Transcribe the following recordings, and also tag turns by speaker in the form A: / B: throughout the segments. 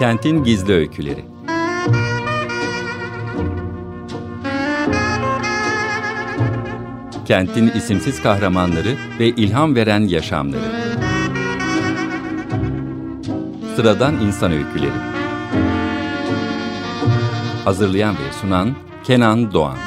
A: Kentin Gizli Öyküleri. Kentin isimsiz kahramanları ve ilham veren yaşamları. Sıradan İnsan Öyküleri. Hazırlayan ve sunan Kenan Doğan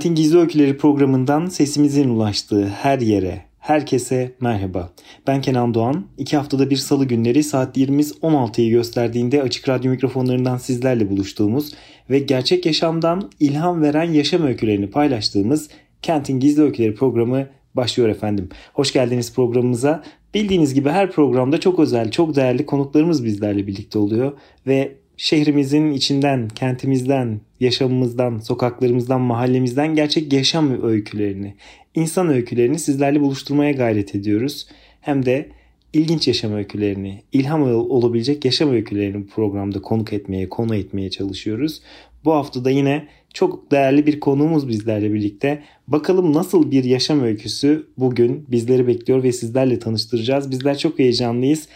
B: Kentin Gizli Öyküleri programından sesimizin ulaştığı her yere, herkese merhaba. Ben Kenan Doğan. İki haftada bir salı günleri saat 20'miz 16'yı gösterdiğinde açık radyo mikrofonlarından sizlerle buluştuğumuz ve gerçek yaşamdan ilham veren yaşam öykülerini paylaştığımız Kentin Gizli Öyküleri programı başlıyor efendim. Hoş geldiniz programımıza. Bildiğiniz gibi her programda çok özel, çok değerli konuklarımız bizlerle birlikte oluyor ve şehrimizin içinden, kentimizden, yaşamımızdan, sokaklarımızdan, mahallemizden gerçek yaşam öykülerini, insan öykülerini sizlerle buluşturmaya gayret ediyoruz. Hem de ilginç yaşam öykülerini, ilham olabilecek yaşam öykülerini bu programda konuk etmeye, konu etmeye çalışıyoruz. Bu hafta da yine çok değerli bir konuğumuz bizlerle birlikte. Bakalım nasıl bir yaşam öyküsü bugün bizleri bekliyor ve sizlerle tanıştıracağız. Bizler çok heyecanlıyız.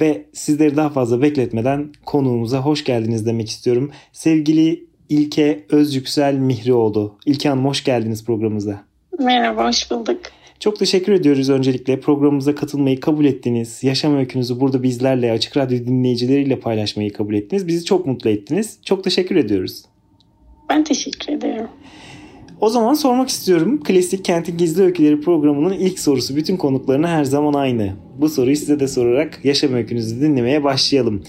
B: Ve sizleri daha fazla bekletmeden konuğumuza hoş geldiniz demek istiyorum. Sevgili İlke Özyüksel Mihrioğlu. İlke Hanım hoş geldiniz programımıza.
C: Merhaba, hoş bulduk.
B: Çok teşekkür ediyoruz öncelikle programımıza katılmayı kabul ettiniz. Yaşam öykünüzü burada bizlerle, Açık Radyo dinleyicileriyle paylaşmayı kabul ettiniz. Bizi çok mutlu ettiniz. Çok teşekkür ediyoruz.
C: Ben teşekkür ederim.
B: O zaman sormak istiyorum. Klasik Kentin Gizli Öyküleri programının ilk sorusu bütün konuklarına her zaman aynı. Bu soruyu size de sorarak yaşam öykünüzü dinlemeye başlayalım.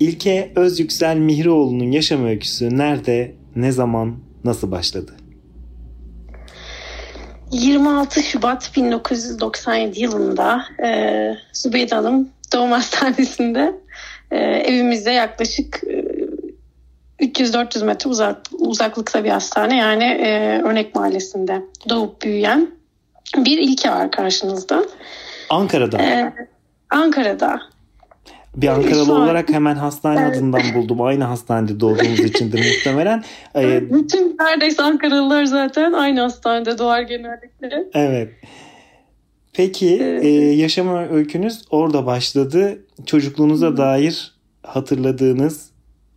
B: İlke Özyüksel Mihrioğlu'nun yaşam öyküsü nerede, ne zaman, nasıl başladı?
C: 26 Şubat 1997 yılında e, Zübeyde Hanım doğum hastanesinde e, evimize yaklaşık e, 300-400 metre uzak, uzaklıkta bir hastane yani e, Örnek Mahallesi'nde doğup büyüyen bir ilke var karşınızda.
B: Ankara'da.
C: Ee, Ankara'da.
B: Bir Ankaralı an... olarak hemen hastane evet. adından buldum. Aynı hastanede doğduğumuz içindir muhtemelen.
C: Ee, Bütün neredeyse Ankaralılar zaten aynı hastanede doğar genellikle.
B: Evet. Peki evet. e, yaşama öykünüz orada başladı. Çocukluğunuza Hı. dair hatırladığınız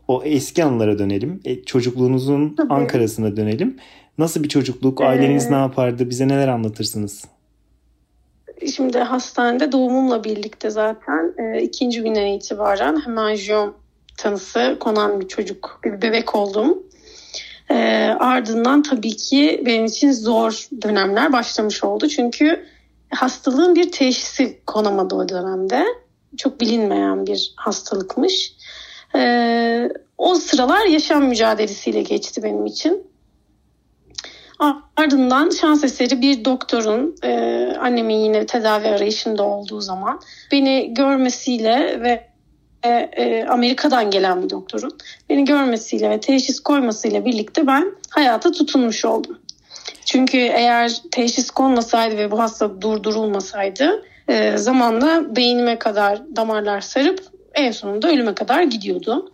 B: o eski anılara dönelim. E, çocukluğunuzun Tabii. Ankara'sına dönelim. Nasıl bir çocukluk? Aileniz ee, ne yapardı? Bize neler anlatırsınız?
C: Şimdi hastanede doğumumla birlikte zaten e, ikinci günden itibaren hemanjiyom tanısı konan bir çocuk, bir bebek oldum. E, ardından tabii ki benim için zor dönemler başlamış oldu. Çünkü hastalığın bir teşhisi konamadı o dönemde. Çok bilinmeyen bir hastalıkmış. E, o sıralar yaşam mücadelesiyle geçti benim için. Ardından şans eseri bir doktorun e, annemin yine tedavi arayışında olduğu zaman beni görmesiyle ve e, e, Amerika'dan gelen bir doktorun beni görmesiyle ve teşhis koymasıyla birlikte ben hayata tutunmuş oldum. Çünkü eğer teşhis konmasaydı ve bu hasta durdurulmasaydı e, zamanla beynime kadar damarlar sarıp en sonunda ölüme kadar gidiyordu.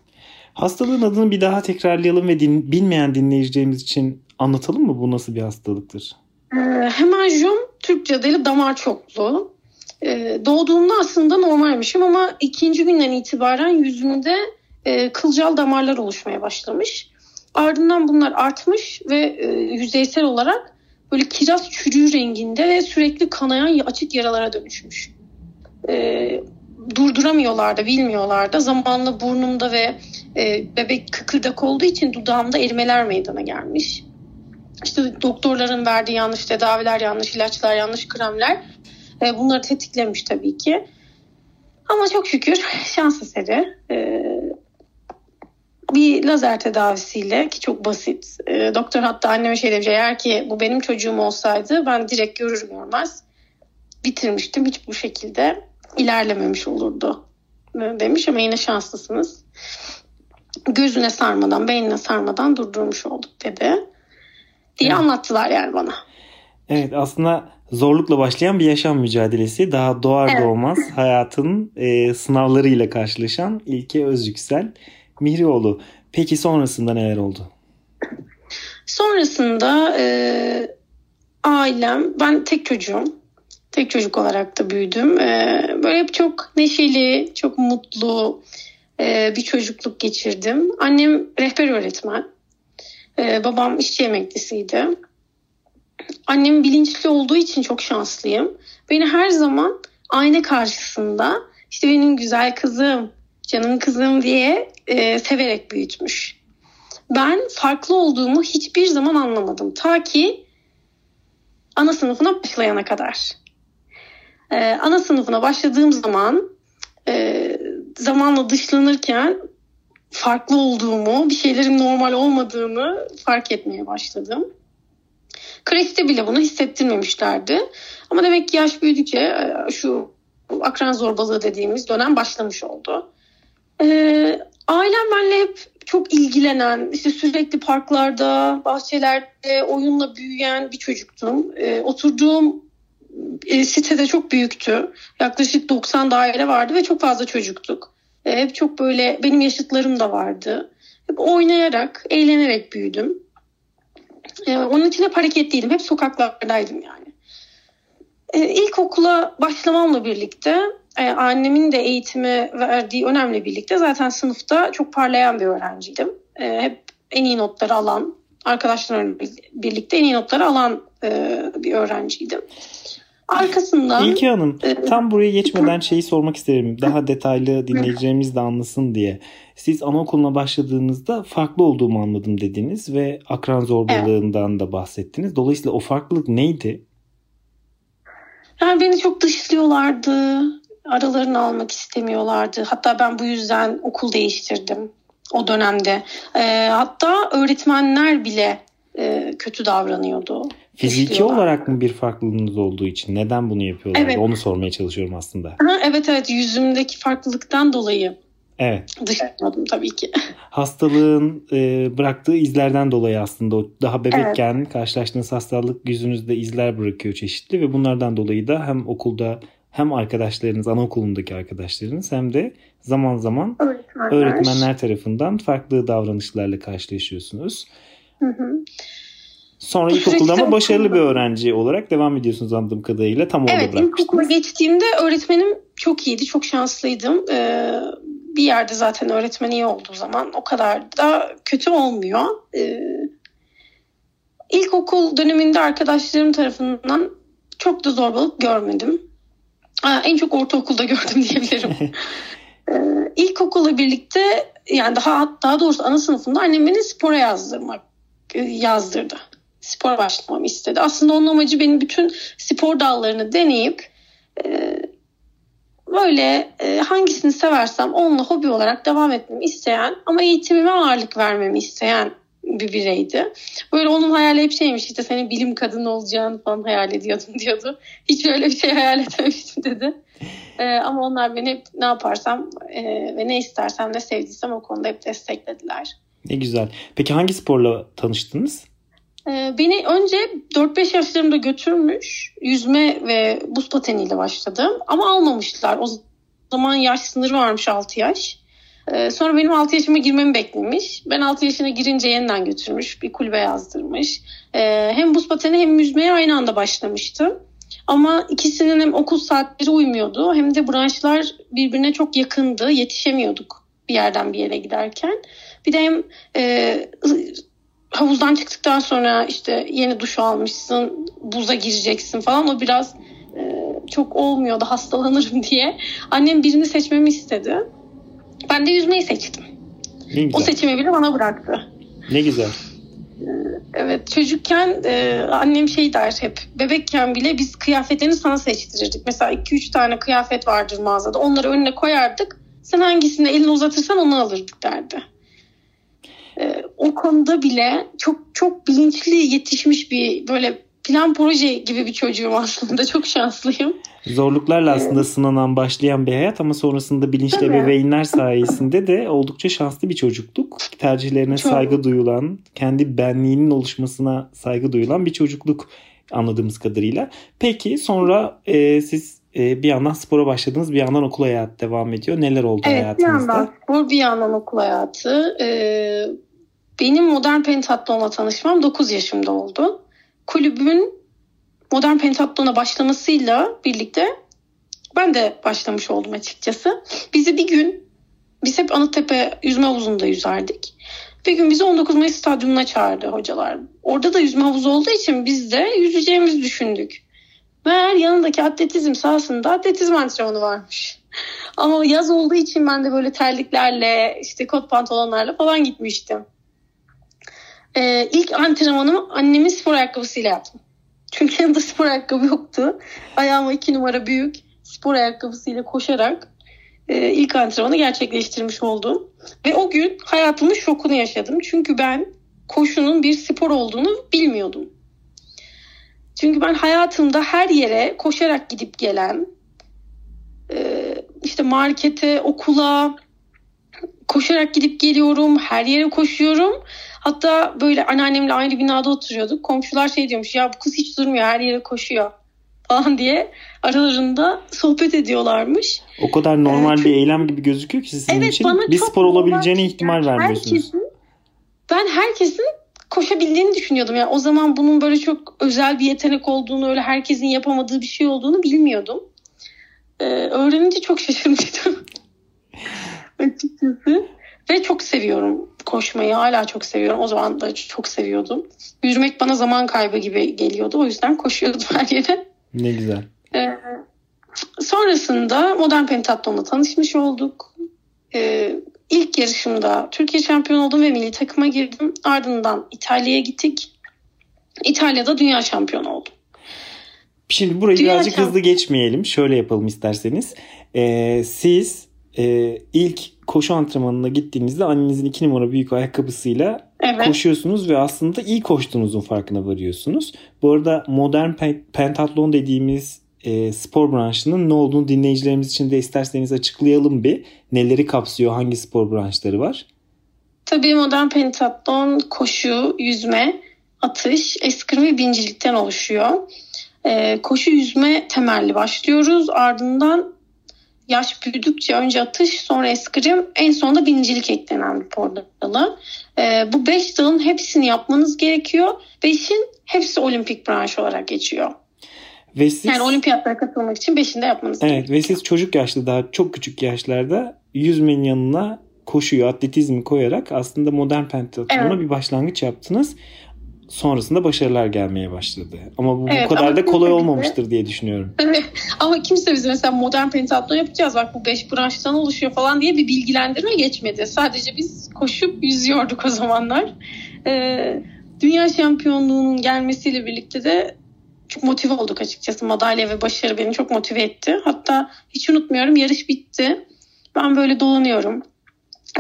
B: Hastalığın adını bir daha tekrarlayalım ve din, bilmeyen dinleyicilerimiz için anlatalım mı bu nasıl bir hastalıktır?
C: Ee, hemanjom Türkçe adıyla damar çokluğu. Ee, doğduğumda aslında normalmişim ama ikinci günden itibaren yüzümde e, kılcal damarlar oluşmaya başlamış. Ardından bunlar artmış ve e, yüzeysel olarak böyle kiraz çürüğü renginde ve sürekli kanayan açık yaralara dönüşmüş. E, durduramıyorlar bilmiyorlar da zamanla burnumda ve e, bebek kıkırdak olduğu için dudağımda erimeler meydana gelmiş işte doktorların verdiği yanlış tedaviler, yanlış ilaçlar, yanlış kremler e, bunları tetiklemiş tabii ki. Ama çok şükür şans eseri e, bir lazer tedavisiyle ki çok basit. E, doktor hatta anneme şey demiş eğer ki bu benim çocuğum olsaydı ben direkt görür görmez bitirmiştim. Hiç bu şekilde ilerlememiş olurdu e, demiş ama yine şanslısınız. Gözüne sarmadan, beynine sarmadan durdurmuş olduk dedi diye evet. anlattılar yani bana.
B: Evet aslında zorlukla başlayan bir yaşam mücadelesi. Daha doğar evet. doğmaz hayatın e, sınavlarıyla karşılaşan İlke Özyüksel Mihrioğlu. Peki sonrasında neler oldu?
C: Sonrasında e, ailem, ben tek çocuğum. Tek çocuk olarak da büyüdüm. E, böyle hep çok neşeli, çok mutlu e, bir çocukluk geçirdim. Annem rehber öğretmen. E, babam işçi emeklisiydi. Annem bilinçli olduğu için çok şanslıyım. Beni her zaman ayna karşısında işte benim güzel kızım, canım kızım diye e, severek büyütmüş. Ben farklı olduğumu hiçbir zaman anlamadım. Ta ki ana sınıfına başlayana kadar. Ee, ana sınıfına başladığım zaman e, zamanla dışlanırken farklı olduğumu, bir şeylerin normal olmadığını fark etmeye başladım. Kreşte bile bunu hissettirmemişlerdi. Ama demek ki yaş büyüdükçe e, şu akran zorbalığı dediğimiz dönem başlamış oldu. Ee, ailem benimle hep çok ilgilenen, işte sürekli parklarda, bahçelerde oyunla büyüyen bir çocuktum. Ee, oturduğum e, sitede çok büyüktü. Yaklaşık 90 daire vardı ve çok fazla çocuktuk. Ee, hep çok böyle benim yaşıtlarım da vardı. Hep oynayarak, eğlenerek büyüdüm. Ee, onun için hep hareketliydim. Hep sokaklardaydım yani. Ee, ilkokula başlamamla birlikte e, annemin de eğitimi verdiği önemli birlikte zaten sınıfta çok parlayan bir öğrenciydim. E, hep en iyi notları alan, arkadaşlarımla birlikte en iyi notları alan e, bir öğrenciydim. Arkasından...
B: İlki Hanım e, tam buraya geçmeden şeyi sormak isterim. Daha detaylı dinleyicilerimiz de anlasın diye. Siz anaokuluna başladığınızda farklı olduğumu anladım dediniz ve akran zorbalığından evet. da bahsettiniz. Dolayısıyla o farklılık neydi?
C: Yani beni çok dışlıyorlardı aralarını almak istemiyorlardı. Hatta ben bu yüzden okul değiştirdim o dönemde. E, hatta öğretmenler bile e, kötü davranıyordu.
B: Fiziki olarak mı bir farklılığınız olduğu için neden bunu yapıyorlar? Evet. Onu sormaya çalışıyorum aslında.
C: Ha, evet evet yüzümdeki farklılıktan dolayı.
B: Evet.
C: Dışlıyordum tabii ki.
B: Hastalığın e, bıraktığı izlerden dolayı aslında o daha bebekken evet. karşılaştığınız hastalık yüzünüzde izler bırakıyor çeşitli ve bunlardan dolayı da hem okulda hem arkadaşlarınız, anaokulundaki arkadaşlarınız hem de zaman zaman öğretmenler, öğretmenler tarafından farklı davranışlarla karşılaşıyorsunuz. Hı hı. Sonra ilkokulda ama başarılı bir öğrenci olarak devam ediyorsunuz anladığım kadarıyla. Tam orada
C: Evet ilkokula geçtiğimde öğretmenim çok iyiydi. Çok şanslıydım. Ee, bir yerde zaten öğretmen iyi olduğu zaman o kadar da kötü olmuyor. Ee, ilkokul döneminde arkadaşlarım tarafından çok da zorbalık görmedim en çok ortaokulda gördüm diyebilirim. ee, ilkokula birlikte yani daha daha doğrusu ana sınıfında annem beni spora yazdırmak e, yazdırdı. Spor başlamamı istedi. Aslında onun amacı benim bütün spor dallarını deneyip e, böyle e, hangisini seversem onunla hobi olarak devam etmemi isteyen ama eğitimime ağırlık vermemi isteyen bir bireydi. Böyle onun hayali hep şeymiş işte senin bilim kadını olacağını falan hayal ediyordum diyordu. Hiç öyle bir şey hayal etmemiştim dedi. Ee, ama onlar beni hep ne yaparsam e, ve ne istersem ne sevdiysem o konuda hep desteklediler.
B: Ne güzel. Peki hangi sporla tanıştınız?
C: Ee, beni önce 4-5 yaşlarımda götürmüş yüzme ve buz pateniyle başladım. Ama almamışlar. O zaman yaş sınırı varmış 6 yaş. Ee, sonra benim 6 yaşıma girmemi beklemiş. Ben 6 yaşına girince yeniden götürmüş. Bir kulübe yazdırmış. Ee, hem buz pateni hem yüzmeye aynı anda başlamıştım. Ama ikisinin hem okul saatleri uymuyordu hem de branşlar birbirine çok yakındı. Yetişemiyorduk bir yerden bir yere giderken. Bir de hem e, havuzdan çıktıktan sonra işte yeni duş almışsın, buza gireceksin falan. O biraz e, çok olmuyordu hastalanırım diye. Annem birini seçmemi istedi. Ben de yüzmeyi seçtim. O seçimi bile bana bıraktı.
B: Ne güzel.
C: Ee, evet çocukken e, annem şey der hep bebekken bile biz kıyafetlerini sana seçtirirdik. Mesela 2-3 tane kıyafet vardır mağazada onları önüne koyardık. Sen hangisini elini uzatırsan onu alırdık derdi. E, o konuda bile çok çok bilinçli yetişmiş bir böyle plan proje gibi bir çocuğum aslında. Çok şanslıyım.
B: Zorluklarla aslında sınanan başlayan bir hayat ama sonrasında bilinçli Tabii. ebeveynler sayesinde de oldukça şanslı bir çocukluk. Tercihlerine Çok. saygı duyulan, kendi benliğinin oluşmasına saygı duyulan bir çocukluk anladığımız kadarıyla. Peki sonra e, siz e, bir yandan spora başladınız, bir yandan okul hayatı devam ediyor. Neler oldu
C: evet,
B: hayatınızda?
C: Evet, bir yandan spor, bir yandan okul hayatı. Ee, benim modern pentatlonla tanışmam 9 yaşımda oldu. Kulübün modern pentatlona başlamasıyla birlikte ben de başlamış oldum açıkçası. Bizi bir gün biz hep Anıttepe yüzme havuzunda yüzerdik. Bir gün bizi 19 Mayıs stadyumuna çağırdı hocalar. Orada da yüzme havuzu olduğu için biz de yüzeceğimizi düşündük. Meğer yanındaki atletizm sahasında atletizm antrenmanı varmış. Ama yaz olduğu için ben de böyle terliklerle işte kot pantolonlarla falan gitmiştim. Ee, ilk antrenmanımı annemin spor ayakkabısıyla yaptım. Çünkü yanında spor ayakkabı yoktu. Ayağıma iki numara büyük spor ayakkabısıyla koşarak e, ilk antrenmanı gerçekleştirmiş oldum. Ve o gün hayatımın şokunu yaşadım. Çünkü ben koşunun bir spor olduğunu bilmiyordum. Çünkü ben hayatımda her yere koşarak gidip gelen, e, işte markete, okula koşarak gidip geliyorum, her yere koşuyorum. Hatta böyle anneannemle aynı binada oturuyorduk. Komşular şey diyormuş ya bu kız hiç durmuyor her yere koşuyor falan diye aralarında sohbet ediyorlarmış.
B: O kadar normal ee, bir eylem gibi gözüküyor ki sizin evet, için bir spor olabileceğine ihtimal vermiyorsunuz. Herkesin,
C: ben herkesin koşabildiğini düşünüyordum. Yani o zaman bunun böyle çok özel bir yetenek olduğunu, öyle herkesin yapamadığı bir şey olduğunu bilmiyordum. Ee, öğrenince çok şaşırmıştım. Açıkçası. Ve çok seviyorum koşmayı. Hala çok seviyorum. O zaman da çok seviyordum. Yürümek bana zaman kaybı gibi geliyordu. O yüzden koşuyordum her yere.
B: Ne güzel. Ee,
C: sonrasında modern pentatlonla tanışmış olduk. Ee, ilk yarışımda Türkiye şampiyonu oldum ve milli takıma girdim. Ardından İtalya'ya gittik. İtalya'da dünya şampiyonu oldum.
B: Şimdi burayı dünya birazcık şampiyon... hızlı geçmeyelim. Şöyle yapalım isterseniz. Ee, siz e, ilk koşu antrenmanına gittiğinizde annenizin iki numara büyük ayakkabısıyla evet. koşuyorsunuz ve aslında iyi koştuğunuzun farkına varıyorsunuz. Bu arada modern pentatlon dediğimiz e, spor branşının ne olduğunu dinleyicilerimiz için de isterseniz açıklayalım bir. Neleri kapsıyor, hangi spor branşları var?
C: Tabii modern pentatlon koşu, yüzme, atış, eskrim ve bincilikten oluşuyor. E, koşu yüzme temelli başlıyoruz. Ardından yaş büyüdükçe önce atış sonra eskrim en sonunda bincilik eklenen bir spor dalı. E, bu beş dalın hepsini yapmanız gerekiyor. Beşin hepsi olimpik branş olarak geçiyor. Ve siz, yani olimpiyatlara katılmak için beşinde yapmanız
B: evet, gerekiyor. Ve siz çocuk yaşta daha çok küçük yaşlarda yüzmenin yanına koşuyu, atletizmi koyarak aslında modern pentatlona evet. bir başlangıç yaptınız. Sonrasında başarılar gelmeye başladı. Ama bu, evet, bu kadar da kolay olmamıştır diye düşünüyorum.
C: Evet. Ama kimse bize mesela modern pentatlon yapacağız bak bu beş branştan oluşuyor falan diye bir bilgilendirme geçmedi. Sadece biz koşup yüzüyorduk o zamanlar. Ee, dünya şampiyonluğunun gelmesiyle birlikte de çok motive olduk açıkçası. Madalya ve başarı beni çok motive etti. Hatta hiç unutmuyorum yarış bitti. Ben böyle dolanıyorum.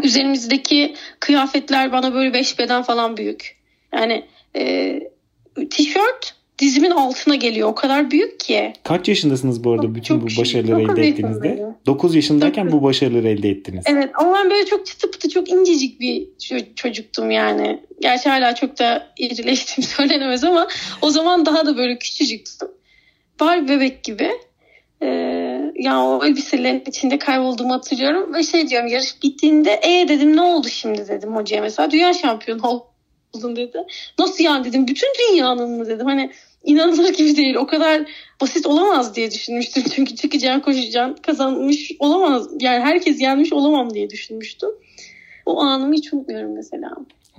C: Üzerimizdeki kıyafetler bana böyle beş beden falan büyük. Yani e, tişört dizimin altına geliyor. O kadar büyük ki.
B: Kaç yaşındasınız bu arada bütün çok bu başarıları elde ettiğinizde? 9 yaşındayken bu başarıları elde ettiniz.
C: Evet ama ben böyle çok çıtı pıtı çok incecik bir çocuktum yani. Gerçi hala çok da irileştim söylenemez ama o zaman daha da böyle küçücüktüm. Barbie bebek gibi. Ee, yani o elbiselerin içinde kaybolduğumu hatırlıyorum. Ve şey diyorum yarış bittiğinde e dedim ne oldu şimdi dedim hocaya mesela. Dünya şampiyonu oldu oldun dedi. Nasıl yani dedim. Bütün dünyanın mı dedim. Hani inanılır gibi değil. O kadar basit olamaz diye düşünmüştüm. Çünkü çıkacaksın, koşacaksın, kazanmış olamaz. Yani herkes yenmiş olamam diye düşünmüştüm. O anımı hiç unutmuyorum mesela.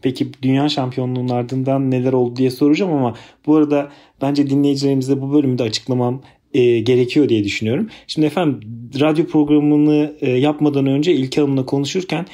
B: Peki dünya şampiyonluğunun ardından neler oldu diye soracağım ama bu arada bence dinleyicilerimize bu bölümde açıklamam e, gerekiyor diye düşünüyorum. Şimdi efendim radyo programını e, yapmadan önce İlke Hanım'la konuşurken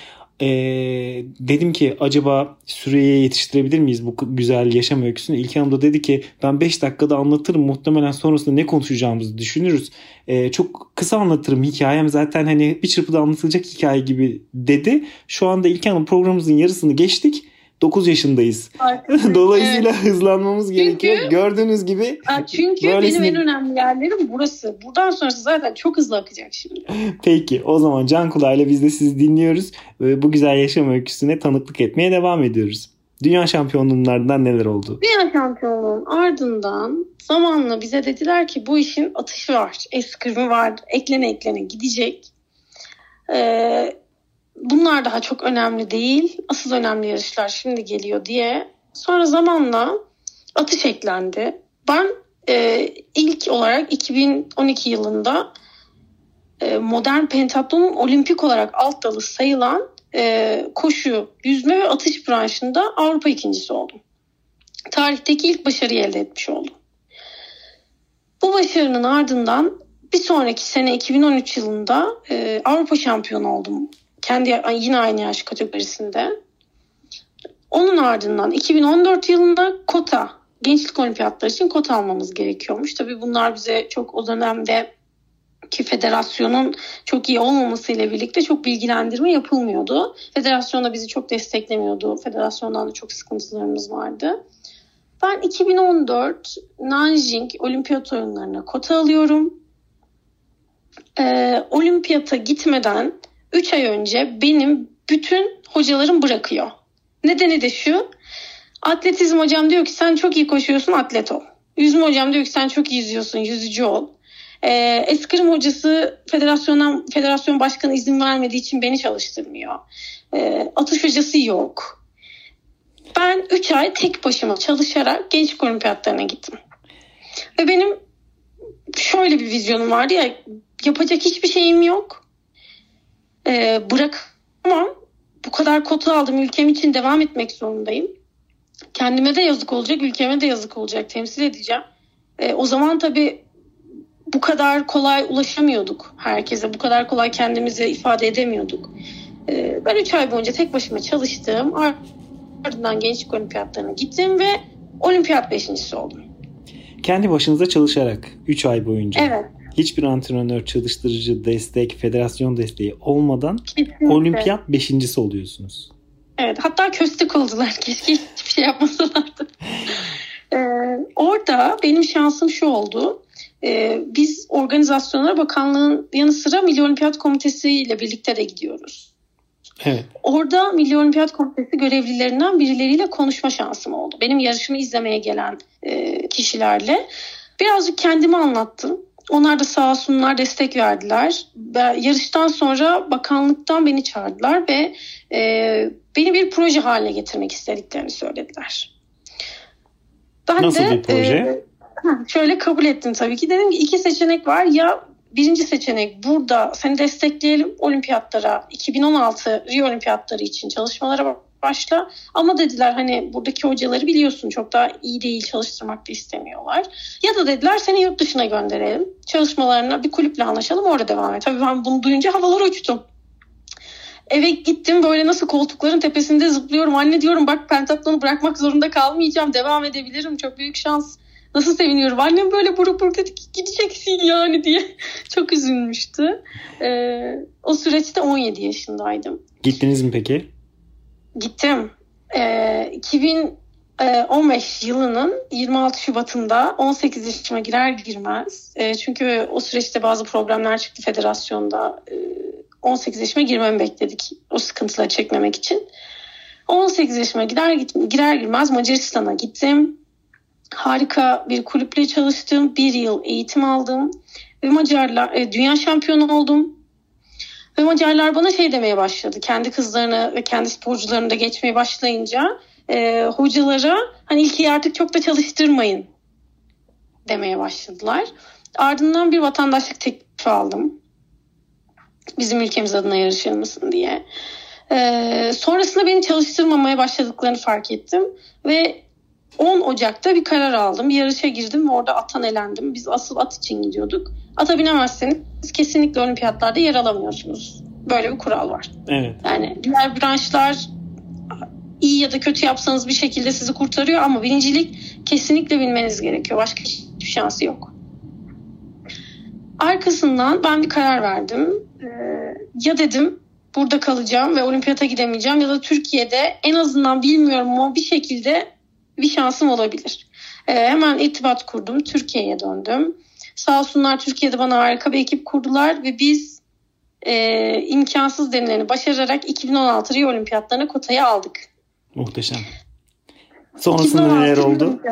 B: ee, dedim ki acaba süreye yetiştirebilir miyiz bu güzel yaşam öyküsünü? İlk Hanım da dedi ki ben 5 dakikada anlatırım muhtemelen sonrasında ne konuşacağımızı düşünürüz. Ee, çok kısa anlatırım hikayem zaten hani bir çırpıda anlatılacak hikaye gibi dedi. Şu anda İlk Hanım programımızın yarısını geçtik. 9 yaşındayız. Dolayısıyla evet. hızlanmamız çünkü, gerekiyor. Gördüğünüz gibi.
C: Çünkü böylesine... benim en önemli yerlerim burası. Buradan sonrası zaten çok hızlı akacak şimdi.
B: Peki o zaman can kulağıyla biz de sizi dinliyoruz. Bu güzel yaşam öyküsüne tanıklık etmeye devam ediyoruz. Dünya şampiyonluğundan neler oldu?
C: Dünya şampiyonluğunun ardından zamanla bize dediler ki bu işin atışı var, eskrimi var, eklene eklene gidecek. Ee, bunlar daha çok önemli değil. Asıl önemli yarışlar şimdi geliyor diye. Sonra zamanla atış eklendi. Ben e, ilk olarak 2012 yılında e, modern pentatlonun olimpik olarak alt dalı sayılan e, koşu, yüzme ve atış branşında Avrupa ikincisi oldum. Tarihteki ilk başarıyı elde etmiş oldum. Bu başarının ardından bir sonraki sene 2013 yılında e, Avrupa şampiyonu oldum. Kendi yine aynı yaş kategorisinde. Onun ardından 2014 yılında kota, gençlik olimpiyatları için kota almamız gerekiyormuş. Tabii bunlar bize çok o dönemde ki federasyonun çok iyi olmamasıyla birlikte çok bilgilendirme yapılmıyordu. Federasyon da bizi çok desteklemiyordu. Federasyondan da çok sıkıntılarımız vardı. Ben 2014 Nanjing Olimpiyat oyunlarına kota alıyorum. Ee, olimpiyata gitmeden 3 ay önce benim bütün hocalarım bırakıyor. Nedeni de şu. Atletizm hocam diyor ki sen çok iyi koşuyorsun atlet ol. Yüzme hocam diyor ki sen çok iyi yüzüyorsun yüzücü ol. Ee, eskrim hocası federasyondan federasyon başkanı izin vermediği için beni çalıştırmıyor. Ee, atış hocası yok. Ben 3 ay tek başıma çalışarak gençlik olimpiyatlarına gittim. Ve benim şöyle bir vizyonum vardı ya yapacak hiçbir şeyim yok. Ee, bırakamam. Bu kadar kotu aldım. Ülkem için devam etmek zorundayım. Kendime de yazık olacak, ülkeme de yazık olacak. Temsil edeceğim. Ee, o zaman tabii bu kadar kolay ulaşamıyorduk herkese. Bu kadar kolay kendimizi ifade edemiyorduk. Ee, ben 3 ay boyunca tek başıma çalıştım. Ardından gençlik olimpiyatlarına gittim ve olimpiyat beşincisi oldum.
B: Kendi başınıza çalışarak 3 ay boyunca.
C: Evet.
B: Hiçbir antrenör, çalıştırıcı, destek, federasyon desteği olmadan Kesinlikle. olimpiyat beşincisi oluyorsunuz.
C: Evet hatta köstek oldular. Keşke hiçbir şey yapmasalardı. ee, orada benim şansım şu oldu. Ee, biz organizasyonlara bakanlığın yanı sıra Milli Olimpiyat Komitesi ile birlikte de gidiyoruz.
B: Evet.
C: Orada Milli Olimpiyat Komitesi görevlilerinden birileriyle konuşma şansım oldu. Benim yarışımı izlemeye gelen e, kişilerle. Birazcık kendimi anlattım. Onlar da sağ olsunlar destek verdiler. Yarıştan sonra bakanlıktan beni çağırdılar ve e, beni bir proje haline getirmek istediklerini söylediler.
B: Ben Nasıl de, bir proje? E,
C: şöyle kabul ettim tabii ki. Dedim ki iki seçenek var. Ya birinci seçenek burada seni destekleyelim olimpiyatlara 2016 Rio olimpiyatları için çalışmalara başla. Ama dediler hani buradaki hocaları biliyorsun çok da iyi değil çalıştırmak da istemiyorlar. Ya da dediler seni yurt dışına gönderelim. Çalışmalarına bir kulüple anlaşalım orada devam et. Tabii ben bunu duyunca havalar uçtum. Eve gittim böyle nasıl koltukların tepesinde zıplıyorum. Anne diyorum bak pentatlonu bırakmak zorunda kalmayacağım. Devam edebilirim. Çok büyük şans. Nasıl seviniyorum. Annem böyle buruk buruk dedi ki gideceksin yani diye. Çok üzülmüştü. Ee, o süreçte 17 yaşındaydım.
B: Gittiniz mi peki?
C: Gittim. Ee, 2015 yılının 26 Şubat'ında 18 yaşıma girer girmez. E, çünkü o süreçte bazı problemler çıktı federasyonda. E, 18 yaşıma girmemi bekledik o sıkıntıları çekmemek için. 18 yaşıma girer, girer girmez Macaristan'a gittim. Harika bir kulüple çalıştım. Bir yıl eğitim aldım. Ve Macarlar, e, dünya şampiyonu oldum. Ve Macarlar bana şey demeye başladı. Kendi kızlarını ve kendi sporcularını da geçmeye başlayınca e, hocalara hani ilkiyi artık çok da çalıştırmayın demeye başladılar. Ardından bir vatandaşlık teklifi aldım. Bizim ülkemiz adına yarışır mısın diye. Ee, sonrasında beni çalıştırmamaya başladıklarını fark ettim. Ve 10 Ocak'ta bir karar aldım. Bir yarışa girdim ve orada atan elendim. Biz asıl at için gidiyorduk. Ata binemezseniz kesinlikle olimpiyatlarda yer alamıyorsunuz. Böyle bir kural var.
B: Evet.
C: Yani diğer branşlar iyi ya da kötü yapsanız bir şekilde sizi kurtarıyor ama birincilik kesinlikle bilmeniz gerekiyor. Başka hiçbir şansı yok. Arkasından ben bir karar verdim. Ee, ya dedim burada kalacağım ve olimpiyata gidemeyeceğim ya da Türkiye'de en azından bilmiyorum ama bir şekilde bir şansım olabilir. Ee, hemen irtibat kurdum. Türkiye'ye döndüm. Sağ olsunlar Türkiye'de bana harika bir ekip kurdular ve biz e, imkansız denileni başararak 2016 Rio Olimpiyatlarına kotayı aldık.
B: Muhteşem. Sonrasında neler oldu?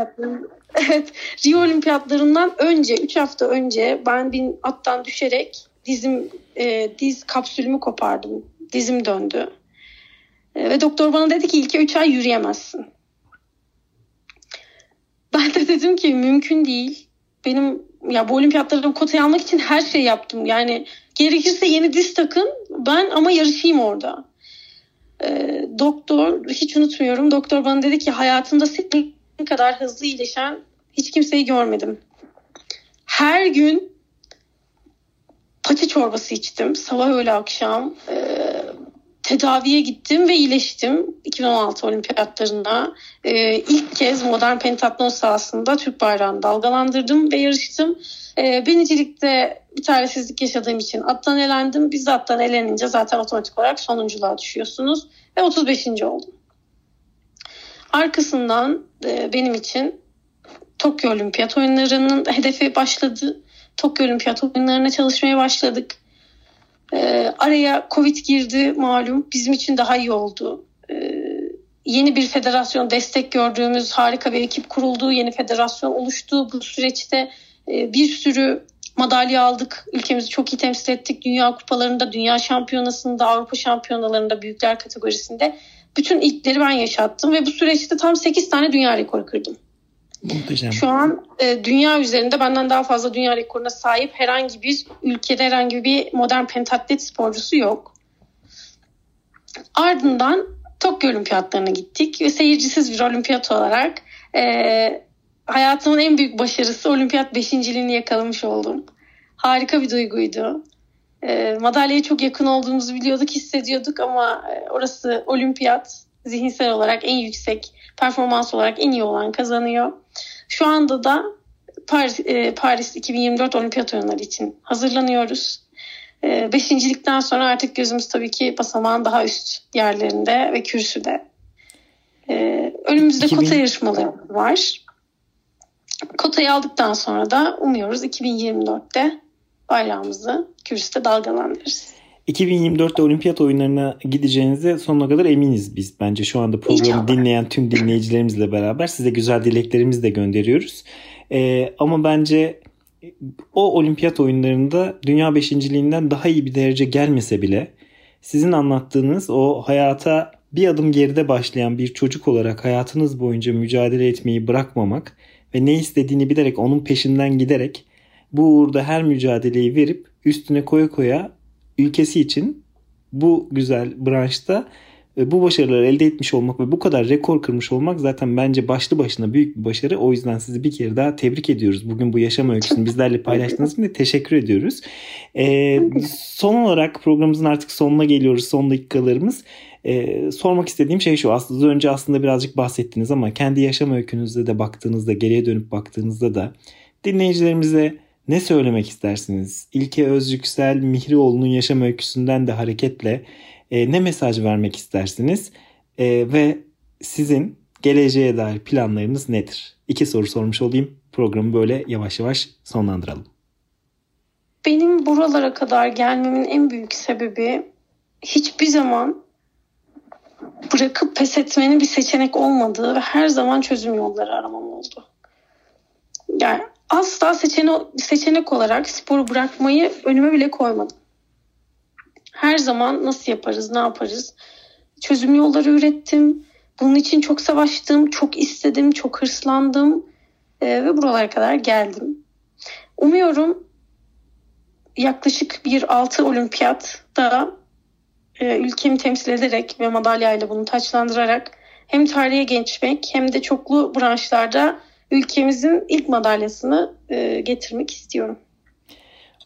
C: Evet, Rio Olimpiyatlarından önce, 3 hafta önce ben bir attan düşerek dizim, e, diz kapsülümü kopardım. Dizim döndü. E, ve doktor bana dedi ki ilk 3 ay yürüyemezsin. Ben de dedim ki mümkün değil. Benim ya bu olimpiyatlara kotayı almak için her şey yaptım. Yani gerekirse yeni diz takın ben ama yarışayım orada. E, doktor hiç unutmuyorum. Doktor bana dedi ki hayatımda senin kadar hızlı iyileşen hiç kimseyi görmedim. Her gün pati çorbası içtim. Sabah öğle akşam. E, tedaviye gittim ve iyileştim 2016 olimpiyatlarında. E, ilk kez modern pentatlon sahasında Türk bayrağını dalgalandırdım ve yarıştım. E, binicilikte bir talihsizlik yaşadığım için attan elendim. Biz de attan elenince zaten otomatik olarak sonunculuğa düşüyorsunuz. Ve 35. oldum. Arkasından e, benim için Tokyo Olimpiyat oyunlarının hedefi başladı. Tokyo Olimpiyat oyunlarına çalışmaya başladık. E, araya Covid girdi malum. Bizim için daha iyi oldu. E, yeni bir federasyon destek gördüğümüz harika bir ekip kuruldu. Yeni federasyon oluştu. Bu süreçte e, bir sürü madalya aldık. Ülkemizi çok iyi temsil ettik. Dünya kupalarında, dünya şampiyonasında, Avrupa şampiyonalarında büyükler kategorisinde bütün ilkleri ben yaşattım ve bu süreçte tam 8 tane dünya rekoru kırdım. Muhteşem. Şu an e, dünya üzerinde benden daha fazla dünya rekoruna sahip herhangi bir ülkede herhangi bir modern pentatlet sporcusu yok. Ardından Tokyo Olimpiyatlarına gittik ve seyircisiz bir olimpiyat olarak e, hayatımın en büyük başarısı olimpiyat beşinciliğini yakalamış oldum. Harika bir duyguydu. E, madalyaya çok yakın olduğumuzu biliyorduk, hissediyorduk ama e, orası olimpiyat zihinsel olarak en yüksek, performans olarak en iyi olan kazanıyor. Şu anda da Paris, e, Paris 2024 Olimpiyat Oyunları için hazırlanıyoruz. E, beşincilikten sonra artık gözümüz tabii ki basamağın daha üst yerlerinde ve kürsüde. E, önümüzde 2000... kota yarışmaları var. Kotayı aldıktan sonra da umuyoruz 2024'te bayrağımızı kürsüde dalgalandırırız.
B: 2024'te olimpiyat oyunlarına gideceğinize sonuna kadar eminiz biz. Bence şu anda programı İnşallah. dinleyen tüm dinleyicilerimizle beraber size güzel dileklerimizi de gönderiyoruz. Ee, ama bence o olimpiyat oyunlarında dünya beşinciliğinden daha iyi bir derece gelmese bile sizin anlattığınız o hayata bir adım geride başlayan bir çocuk olarak hayatınız boyunca mücadele etmeyi bırakmamak ve ne istediğini bilerek onun peşinden giderek bu uğurda her mücadeleyi verip üstüne koya koya ülkesi için bu güzel branşta e, bu başarıları elde etmiş olmak ve bu kadar rekor kırmış olmak zaten bence başlı başına büyük bir başarı. O yüzden sizi bir kere daha tebrik ediyoruz. Bugün bu yaşam öyküsünü bizlerle paylaştığınız için de teşekkür ediyoruz. Ee, son olarak programımızın artık sonuna geliyoruz. Son dakikalarımız. Ee, sormak istediğim şey şu. Aslında önce aslında birazcık bahsettiniz ama kendi yaşam öykünüzde de baktığınızda, geriye dönüp baktığınızda da dinleyicilerimize ne söylemek istersiniz? İlke Özyüksel Mihrioğlu'nun yaşam öyküsünden de hareketle e, ne mesaj vermek istersiniz? E, ve sizin geleceğe dair planlarınız nedir? İki soru sormuş olayım. Programı böyle yavaş yavaş sonlandıralım.
C: Benim buralara kadar gelmemin en büyük sebebi hiçbir zaman bırakıp pes etmenin bir seçenek olmadığı ve her zaman çözüm yolları aramam oldu. Yani asla seçenek, seçenek olarak sporu bırakmayı önüme bile koymadım. Her zaman nasıl yaparız, ne yaparız? Çözüm yolları ürettim. Bunun için çok savaştım, çok istedim, çok hırslandım ee, ve buralara kadar geldim. Umuyorum yaklaşık bir altı olimpiyatta e, ülkemi temsil ederek ve madalyayla bunu taçlandırarak hem tarihe geçmek hem de çoklu branşlarda ülkemizin ilk madalyasını e, getirmek istiyorum.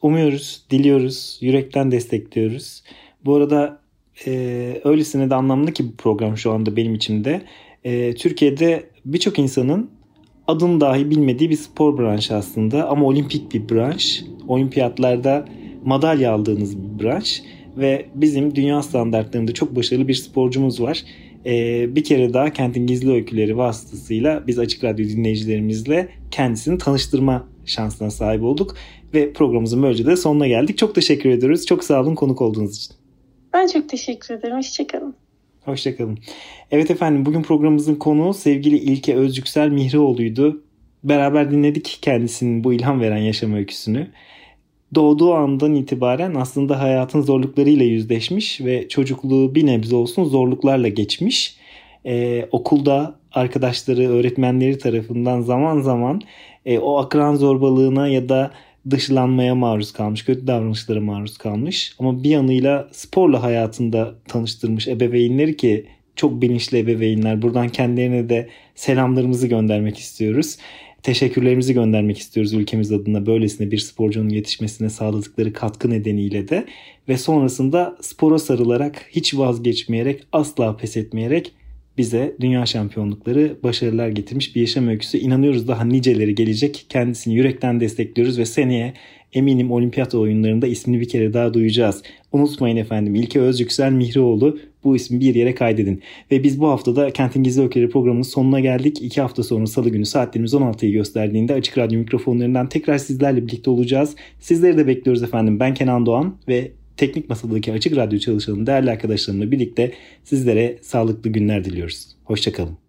B: Umuyoruz, diliyoruz, yürekten destekliyoruz. Bu arada e, öylesine de anlamlı ki bu program şu anda benim içimde. E, Türkiye'de birçok insanın adını dahi bilmediği bir spor branşı aslında ama olimpik bir branş. Olimpiyatlarda madalya aldığınız bir branş ve bizim dünya standartlarında çok başarılı bir sporcumuz var e, bir kere daha Kentin Gizli Öyküleri vasıtasıyla biz Açık Radyo dinleyicilerimizle kendisini tanıştırma şansına sahip olduk. Ve programımızın böylece de sonuna geldik. Çok teşekkür ediyoruz. Çok sağ olun konuk olduğunuz için.
C: Ben çok teşekkür ederim. Hoşçakalın.
B: Hoşçakalın. Evet efendim bugün programımızın konuğu sevgili İlke Özcüksel Mihrioğlu'ydu. Beraber dinledik kendisinin bu ilham veren yaşam öyküsünü. Doğduğu andan itibaren aslında hayatın zorluklarıyla yüzleşmiş ve çocukluğu bir nebze olsun zorluklarla geçmiş. Ee, okulda arkadaşları, öğretmenleri tarafından zaman zaman e, o akran zorbalığına ya da dışlanmaya maruz kalmış, kötü davranışlara maruz kalmış. Ama bir yanıyla sporla hayatında tanıştırmış ebeveynleri ki çok bilinçli ebeveynler. Buradan kendilerine de selamlarımızı göndermek istiyoruz. Teşekkürlerimizi göndermek istiyoruz ülkemiz adına böylesine bir sporcunun yetişmesine sağladıkları katkı nedeniyle de. Ve sonrasında spora sarılarak, hiç vazgeçmeyerek, asla pes etmeyerek bize dünya şampiyonlukları başarılar getirmiş bir yaşam öyküsü. İnanıyoruz daha niceleri gelecek. Kendisini yürekten destekliyoruz ve seneye eminim olimpiyat oyunlarında ismini bir kere daha duyacağız. Unutmayın efendim İlke Özcüksel Mihrioğlu bu ismi bir yere kaydedin. Ve biz bu haftada Kentin Gizli Öyküleri programının sonuna geldik. İki hafta sonra salı günü saatlerimiz 16'yı gösterdiğinde Açık Radyo mikrofonlarından tekrar sizlerle birlikte olacağız. Sizleri de bekliyoruz efendim. Ben Kenan Doğan ve Teknik Masadaki Açık Radyo çalışanı değerli arkadaşlarımla birlikte sizlere sağlıklı günler diliyoruz. Hoşçakalın.